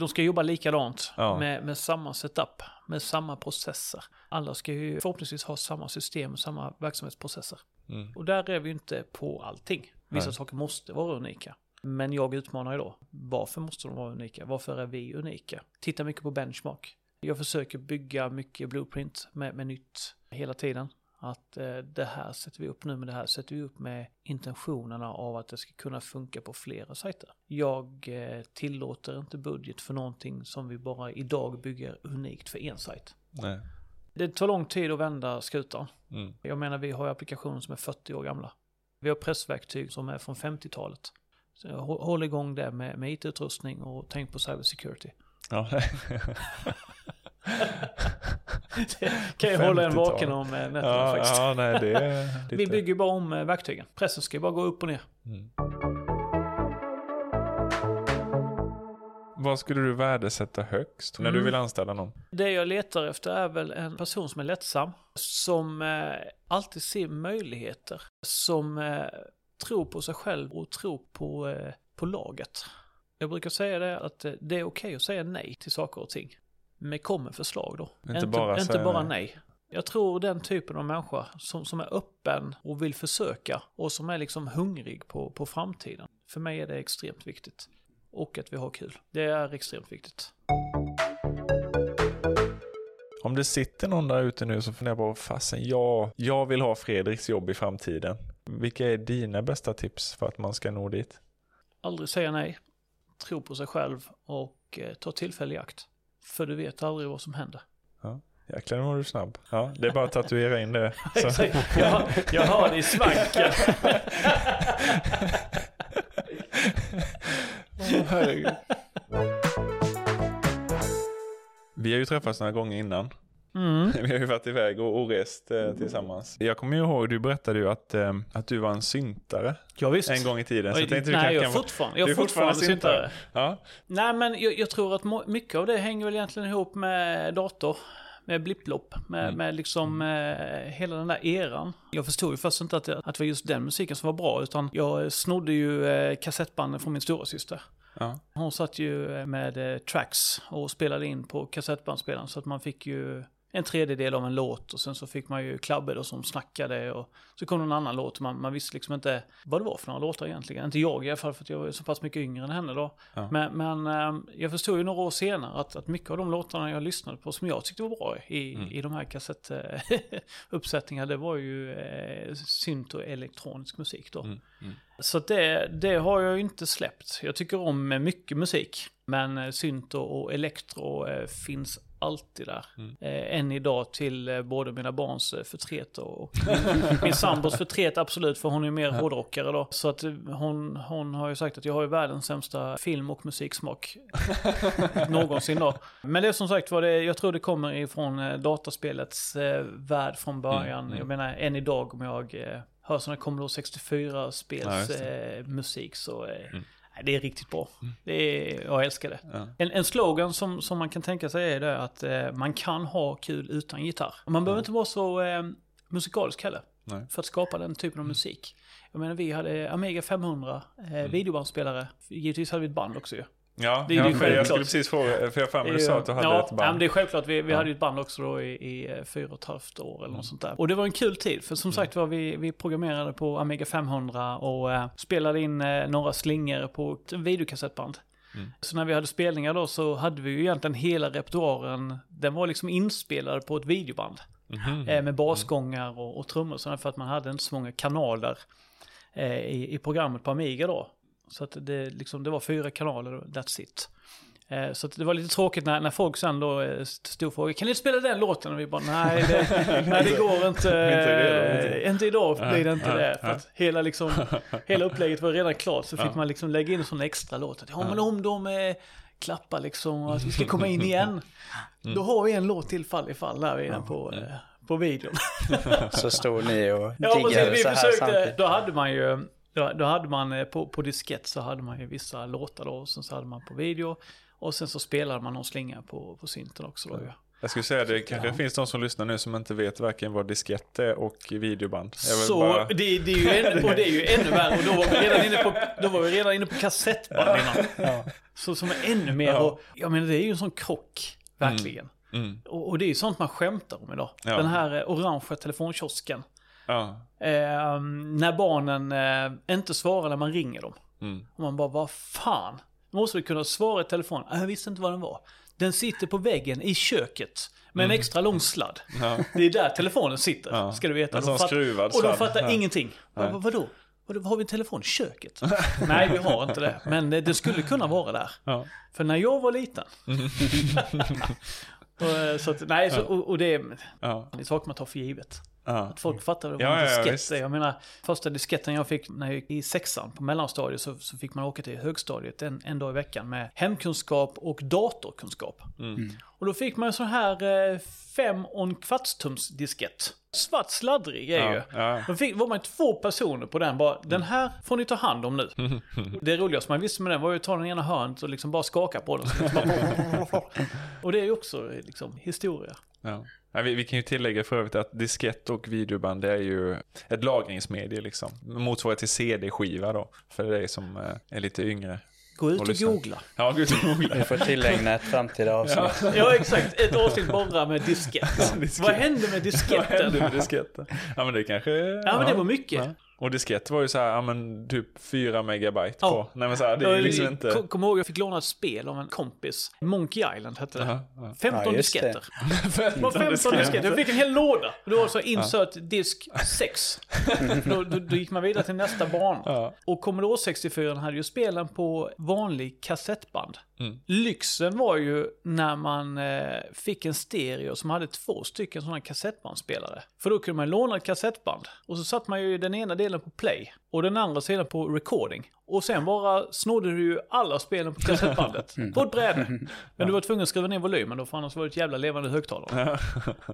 De ska jobba likadant ja. med, med samma setup, med samma processer. Alla ska ju förhoppningsvis ha samma system, samma verksamhetsprocesser. Mm. Och där är vi inte på allting. Vissa Nej. saker måste vara unika. Men jag utmanar ju då, varför måste de vara unika? Varför är vi unika? Titta mycket på benchmark. Jag försöker bygga mycket blueprint med, med nytt hela tiden. Att eh, det här sätter vi upp nu, men det här sätter vi upp med intentionerna av att det ska kunna funka på flera sajter. Jag eh, tillåter inte budget för någonting som vi bara idag bygger unikt för en sajt. Nej. Det tar lång tid att vända skutan. Mm. Jag menar, vi har applikationer som är 40 år gamla. Vi har pressverktyg som är från 50-talet. Så håll igång det med, med IT-utrustning och tänk på cybersecurity. Ja. kan ju hålla en vaken om eh, nätterna ja, faktiskt. Ja, nej, det är lite... Vi bygger bara om eh, verktygen. Pressen ska bara gå upp och ner. Mm. Vad skulle du värdesätta högst när mm. du vill anställa någon? Det jag letar efter är väl en person som är lättsam, som eh, alltid ser möjligheter, som eh, tror på sig själv och tror på, eh, på laget. Jag brukar säga det att eh, det är okej okay att säga nej till saker och ting med kommer förslag då. Inte, inte bara, inte bara nej. Jag tror den typen av människa som, som är öppen och vill försöka och som är liksom hungrig på, på framtiden. För mig är det extremt viktigt. Och att vi har kul. Det är extremt viktigt. Om det sitter någon där ute nu som funderar på, fasen jag, jag vill ha Fredriks jobb i framtiden. Vilka är dina bästa tips för att man ska nå dit? Aldrig säga nej, tro på sig själv och eh, ta tillfälle i akt. För du vet aldrig vad som händer. Ja. Jäklar, var du snabb. Ja, det är bara att tatuera in det. Så. jag, jag har det i svanken. oh. Vi har ju träffats några gånger innan. Mm. Vi har ju varit iväg och, och rest eh, tillsammans. Jag kommer ju ihåg, du berättade ju att, eh, att du var en syntare. Ja, visst. En gång i tiden. Så jag tänkte, Nej, jag är fortfarande, jag är fortfarande, fortfarande syntare. Ja. Nej, men jag, jag, tror att mycket av det hänger väl egentligen ihop med dator. Med blipplopp, med, mm. med liksom eh, hela den där eran. Jag förstod ju först inte att, att det var just den musiken som var bra, utan jag snodde ju eh, kassettbanden från min stora syster. Ja. Hon satt ju med eh, tracks och spelade in på kassettbandspelaren så att man fick ju en tredjedel av en låt och sen så fick man ju Klabbe då som snackade och så kom någon annan låt. Man, man visste liksom inte vad det var för några låtar egentligen. Inte jag i alla fall för att jag var så pass mycket yngre än henne då. Ja. Men, men ehm, jag förstod ju några år senare att, att mycket av de låtarna jag lyssnade på som jag tyckte var bra i, mm. i de här kassettuppsättningarna det var ju eh, synt och elektronisk musik då. Mm. Mm. Så det, det har jag ju inte släppt. Jag tycker om mycket musik. Men eh, synt och elektro eh, finns alltid där. Mm. Eh, än idag till eh, både mina barns eh, förtret och min, sambos förtret absolut, för hon är mer hårdrockare då. Så att hon, hon har ju sagt att jag har ju världens sämsta film och musiksmak någonsin då. Men det är som sagt var det, jag tror det kommer ifrån dataspelets värld från början. Mm. Mm. Jag menar än idag om jag hör sådana Commodore 64-spels ja, musik så mm det är riktigt bra. Mm. Det är, jag älskar det. Ja. En, en slogan som, som man kan tänka sig är det att eh, man kan ha kul utan gitarr. Man behöver inte vara så eh, musikalisk heller. Nej. För att skapa den typen av musik. Jag menar vi hade Amiga 500 eh, mm. videobandspelare. Givetvis hade vi ett band också ju. Ja, det, ja, det jag skulle precis fråga, för jag för mig du sa att du hade ja, ett band. Ja, men det är självklart. Vi, vi ja. hade ju ett band också då i, i eh, fyra och ett halvt år eller mm. något sånt där. Och det var en kul tid, för som mm. sagt var vi, vi programmerade på Amiga 500 och uh, spelade in uh, några slingor på ett videokassettband. Mm. Så när vi hade spelningar då så hade vi ju egentligen hela repertoaren, den var liksom inspelad på ett videoband. Mm. Eh, med basgångar och, och trummor och sådär för att man hade inte så många kanaler eh, i, i programmet på Amiga då. Så att det, liksom, det var fyra kanaler, that's it. Eh, så det var lite tråkigt när, när folk sen då eh, stod och frågade, kan ni spela den låten? Och vi bara, nej det, nej, det går inte. inte, inte idag blir det inte det. För att hela, liksom, hela upplägget var redan klart. Så fick man liksom lägga in en sån extra låt. ja men om de eh, klappar liksom och att vi ska komma in igen. Mm. Då har vi en låt till fall i fall där inne på, på videon. så stod ni och ja, precis, vi så här försökte, samtidigt. Då hade man ju då, då hade man eh, på, på diskett så hade man ju vissa låtar då, och sen så hade man på video. Och sen så spelade man någon slinga på, på synten också då ju. Jag skulle säga det kanske ja. finns de som lyssnar nu som inte vet varken vad diskett är och videoband. Så bara... det, det, är ju ännu, och det är ju ännu värre. Och då var vi redan inne på, då var vi redan inne på kassettband innan. Ja. Så som är ännu mer. Ja. Och, jag menar det är ju en sån krock, verkligen. Mm. Mm. Och, och, det är ju sånt man skämtar om idag. Ja. Den här eh, orangea telefonkiosken. Ja. Eh, när barnen eh, inte svarar när man ringer dem. Mm. Och man bara, vad fan? Måste vi kunna svara i telefon? Jag visste inte vad den var. Den sitter på väggen i köket. Med en mm. extra lång sladd. Ja. Det är där telefonen sitter, ja. ska du veta. En sån skruvad Och de fattar ja. ingenting. Vad, vadå? Har vi en telefon i köket? Nej, vi har inte det. Men det skulle kunna vara där. Ja. För när jag var liten. och, eh, så att, nej, så, och, och det, är, ja. det är saker man tar för givet. Ja. Att folk fattar vad ja, en diskett ja, är. Jag menar, första disketten jag fick när jag gick i sexan på mellanstadiet så, så fick man åka till högstadiet en, en dag i veckan med hemkunskap och datorkunskap. Mm. mm. Och då fick man en sån här eh, fem och en kvartstums diskett. Svart sladdrig är ja, ju. Ja. Då fick, var man två personer på den bara, den här får ni ta hand om nu. det roligaste man visste med den var ju att ta den ena hörnet och liksom bara skaka på den. och det är ju också liksom historia. Ja. Ja, vi, vi, kan ju tillägga för övrigt att diskett och videoband det är ju ett lagringsmedie liksom. Motsvarigt till CD-skiva då. För dig som eh, är lite yngre. Gå ut och, och googla. Ja, gå ut och googla. Vi får tillägna ett framtida avsnitt. Ja, ja exakt. Ett avsnitt bara med diskett. diskett. Vad hände med disketten? Vad hände med disketten? Ja, men det kanske... Ja, men det var mycket. Ja. Och diskett var ju så här, ja men typ 4 megabyte Ja. på. Nej men så här, det är ju liksom inte... Kom, kom ihåg, jag fick låna ett spel av en kompis. Monkey Island hette det. Jaha, ja. 15 Ja, disketter. Det var 15 disketter. Jag fick en hel låda. Och då var det så insert disk 6. då, då, då gick man vidare till nästa bana. Ja. Och Commodore 64 hade ju spelen på vanlig kassettband. Mm. Lyxen var ju när man eh, fick en stereo som hade två stycken sådana kassettbandspelare. För då kunde man låna ett kassettband. Och så satt man ju den ena delen på play och den andra sidan på recording. Och sen bara snodde du ju alla spelen på kassettbandet. På ett bräde. Men du var tvungen att skruva ner volymen då för annars var det ett jävla levande högtalare.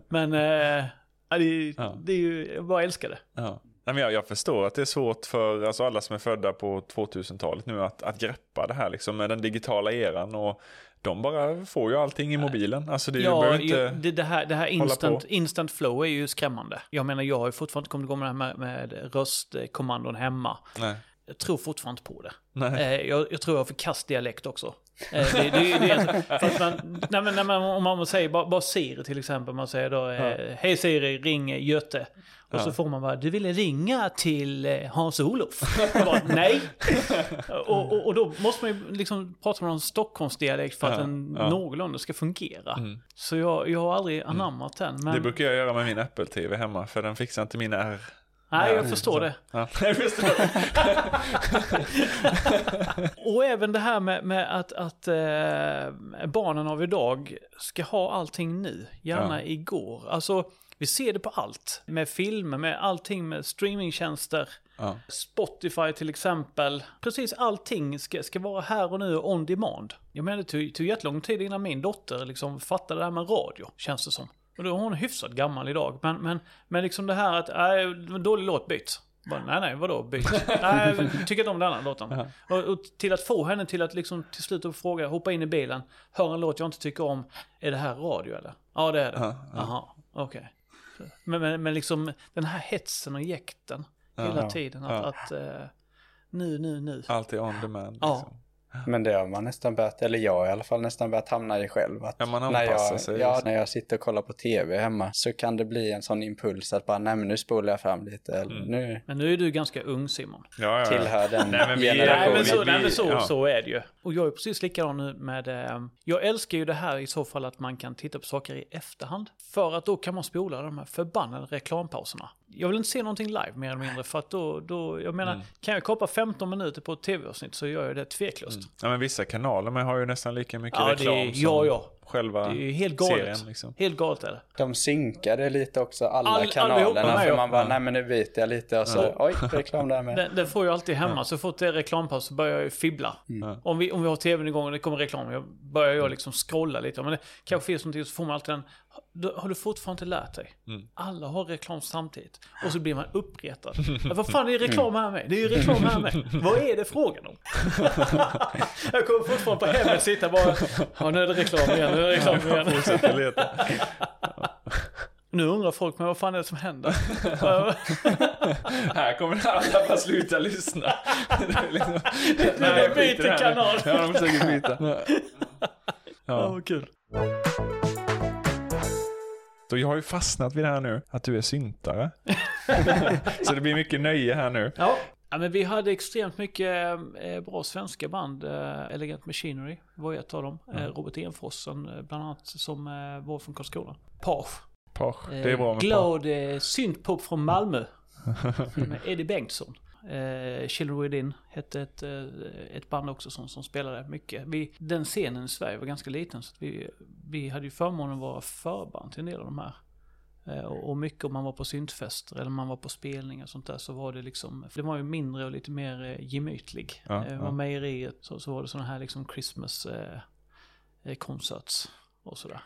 Men eh, det, det är ju, jag bara älskar det. Ja. Nej, men jag, jag förstår att det är svårt för alltså, alla som är födda på 2000-talet nu att, att greppa det här liksom, med den digitala eran. Och de bara får ju allting i mobilen. Alltså det, Ja, behöver inte... ju- det, det här, det här instant, instant flow är ju skrämmande. Jag menar, jag har ju fortfarande inte kommit igång med med, med röstkommandon hemma. Nej. Jag tror fortfarande inte på det. Nej. Eh, jag, jag tror jag har för kastdialekt också. Eh, det, det, det, det är, för att man, nej, men, nej, men om man säger bara, bara Siri till exempel, man säger då eh, Hej Siri, ring Göte. Och så får man bara, du ville ringa till eh, Hans-Olof? Nej! och, och, och då måste man ju liksom prata med någon Stockholmsdialekt för att Ja, den ja. någorlunda ska fungera. Mm. Så jag, jag har aldrig anammat den. Men, Det brukar jag göra med min Apple-TV hemma, för den fixar inte mina R. nej, jag Ja, förstår det. Ja, jag förstår. Och även det här med, med att, att eh, barnen av idag ska ha allting nu, gärna Ja. igår. Alltså, vi ser det på allt. Med filmer, med allting med streamingtjänster. Ja. Spotify till exempel. Precis allting ska, ska vara här och nu on demand. Jag menar det tog, tog jättelång tid innan min dotter liksom fattade det här med radio, känns det som. Och då är hon hyfsat gammal idag. Men, men, men liksom det här att, en dålig låt, byt. Bara, nej, nej, vadå byt? nej, tycker inte om den här låten. Och, och till att få henne till att liksom till slut att fråga, hoppa in i bilen, hör en låt jag inte tycker om, är det här radio eller? Ja, det är det. Ja, ja. Jaha, okej. Men, men, men liksom den här hetsen och jäkten hela tiden. Att, att eh, nu, nu, nu. Är on demand. Ja. Men det har man nästan börjat, eller jag i alla fall nästan börjat hamna i själv. Att Ja, man när anpassar jag, sig, Ja, när jag sitter och kollar på tv hemma så kan det bli en sån impuls att bara, nej men nu spolar jag fram lite. Eller, Mm. Nu Men nu är du ganska ung Simon. Ja, ja, ja. tillhör den Nej, men vi- Nej generationen. men, så, vi- nej, men så, ja. så är det ju. Och jag är precis likadan nu med... Eh, jag älskar ju det här i så fall att man kan titta på saker i efterhand. För att då kan man spola de här förbannade reklampauserna. Jag vill inte se någonting live mer eller mindre för att då, då jag menar, kan jag kapa 15 minuter på ett tv-avsnitt så gör jag det tveklöst. Ja, men vissa kanaler men har ju nästan lika mycket Ja, det reklam är, som ja, ja. själva Det är helt galet. serien. Liksom. Helt galet är det. De synkade lite också, alla All- kanalerna. allihopa, för man bara, nej men nu byter jag lite och så, Ja. oj, reklam där med. Den, den får jag alltid hemma. Så fort det är reklampaus så börjar jag ju fibbla. Ja. Om, vi, om vi har tvn igång och det kommer reklam, jag börjar jag liksom scrolla lite. Men det kanske finns någonting så får man alltid den. Har du fortfarande inte lärt dig? Mm. Alla har reklam samtidigt. Och så blir man uppretad. Ja, vad fan är det reklam här med? Det är ju reklam här med. Vad är det frågan om? jag kommer fortfarande på hemmet sitta bara. Ja, nu är det reklam igen. Nu är det reklam igen. Nu undrar folk, men vad fan är det som händer? Här kommer alla bara sluta lyssna. Det är liksom... Nej, byter kanal. Ja, de får säkert byta. Ja. vad kul. Så jag har ju fastnat vid det här nu, att du är syntare. Så det blir mycket nöje här nu. Ja. ja, men vi hade extremt mycket eh, bra svenska band. Eh, Elegant Machinery var ett av dem. Eh, Robert Enforsen eh, bland annat som var från Karlskrona. Page. Page, det är bra med. Glad syntpop från Malmö. med Eddie Bengtsson. Eh, Children Within hette ett, eh, ett band också som, som spelade mycket. Vi, den scenen i Sverige var ganska liten så vi, vi hade ju förmånen att vara förband till en del av de här. Eh, och, och mycket om man var på syntfester eller man var på spelningar och sånt där så var det liksom, för det var ju mindre och lite mer eh, gemytlig. Ja, eh, ja. mejeriet så, så var det sådana här liksom Christmas eh, eh, concerts och sådär.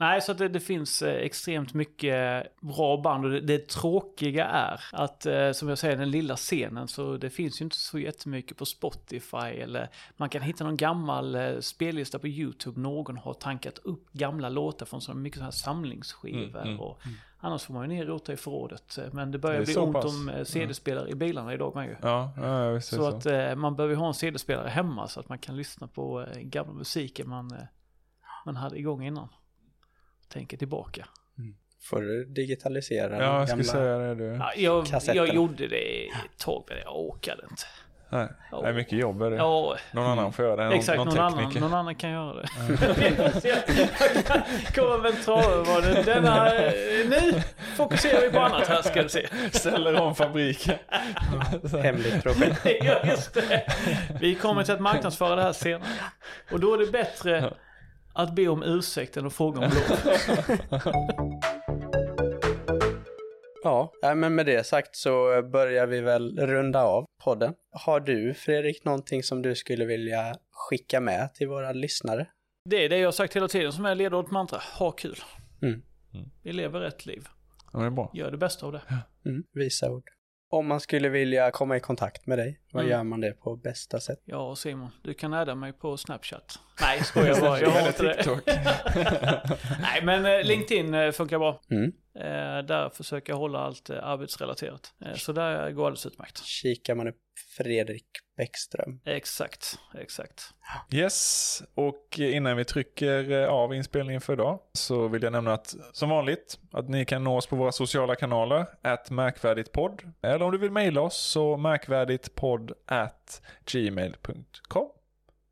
Nej, så att det, det finns eh, extremt mycket bra band och det, det tråkiga är att, eh, som jag säger, den lilla scenen så det finns ju inte så jättemycket på Spotify eller man kan hitta någon gammal eh, spellista på YouTube. Någon har tankat upp gamla låtar från så mycket sådana här samlingsskivor Mm, mm, och annars får man ju ner och rota i förrådet. Eh, Men det börjar Det bli ont pass. om eh, CD-spelare i bilarna idag med ju. Ja, ja Så att så. eh, man behöver ju ha en CD-spelare hemma så att man kan lyssna på eh, gamla musiken man, eh, man hade igång innan. Tänker tillbaka. får du digitalisera Ja, jag skulle gamla- säga det du. Ja, jag, Kassetterna. jag gjorde det ett tag, men jag orkade inte. Nej, det är mycket jobb är det. Ja, Någon annan får göra det. Någon, exakt. någon Någon, annan, någon annan kan göra det. Kommer med en trave Denna, eh, nu fokuserar vi på annat här ska du se. Ställer om fabriken. Hemligt projekt. Ja, just det. Vi kommer till att marknadsföra det här senare. Och då är det bättre att be om ursäkt än att fråga om lov. Ja, men med det sagt så börjar vi väl runda av podden. Har du Fredrik någonting som du skulle vilja skicka med till våra lyssnare? Det är det jag har sagt hela tiden som är ledordet mantra. Ha kul. Mm. Vi lever rätt liv. Ja, det är bra. Gör det bästa av det. Mm, visa ord. Om man skulle vilja komma i kontakt med dig, vad Mm. gör man det på bästa sätt? Ja, Simon, du kan adda mig på Snapchat. Nej, skojar bara. Jag har inte det. Nej, men eh, LinkedIn eh, funkar bra. Mm. Eh, där försöker jag hålla allt eh, arbetsrelaterat. Eh, så där går alldeles utmärkt. Kikar man upp Fredrik Bäckström. Exakt, exakt. Yes, och innan vi trycker av inspelningen för idag så vill jag nämna att som vanligt att ni kan nå oss på våra sociala kanaler, at märkvärditpodd. Eller om du vill mejla oss så märkvärditpodd at gmail.com.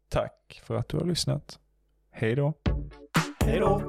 Tack för att du har lyssnat. Hej då. Hej då.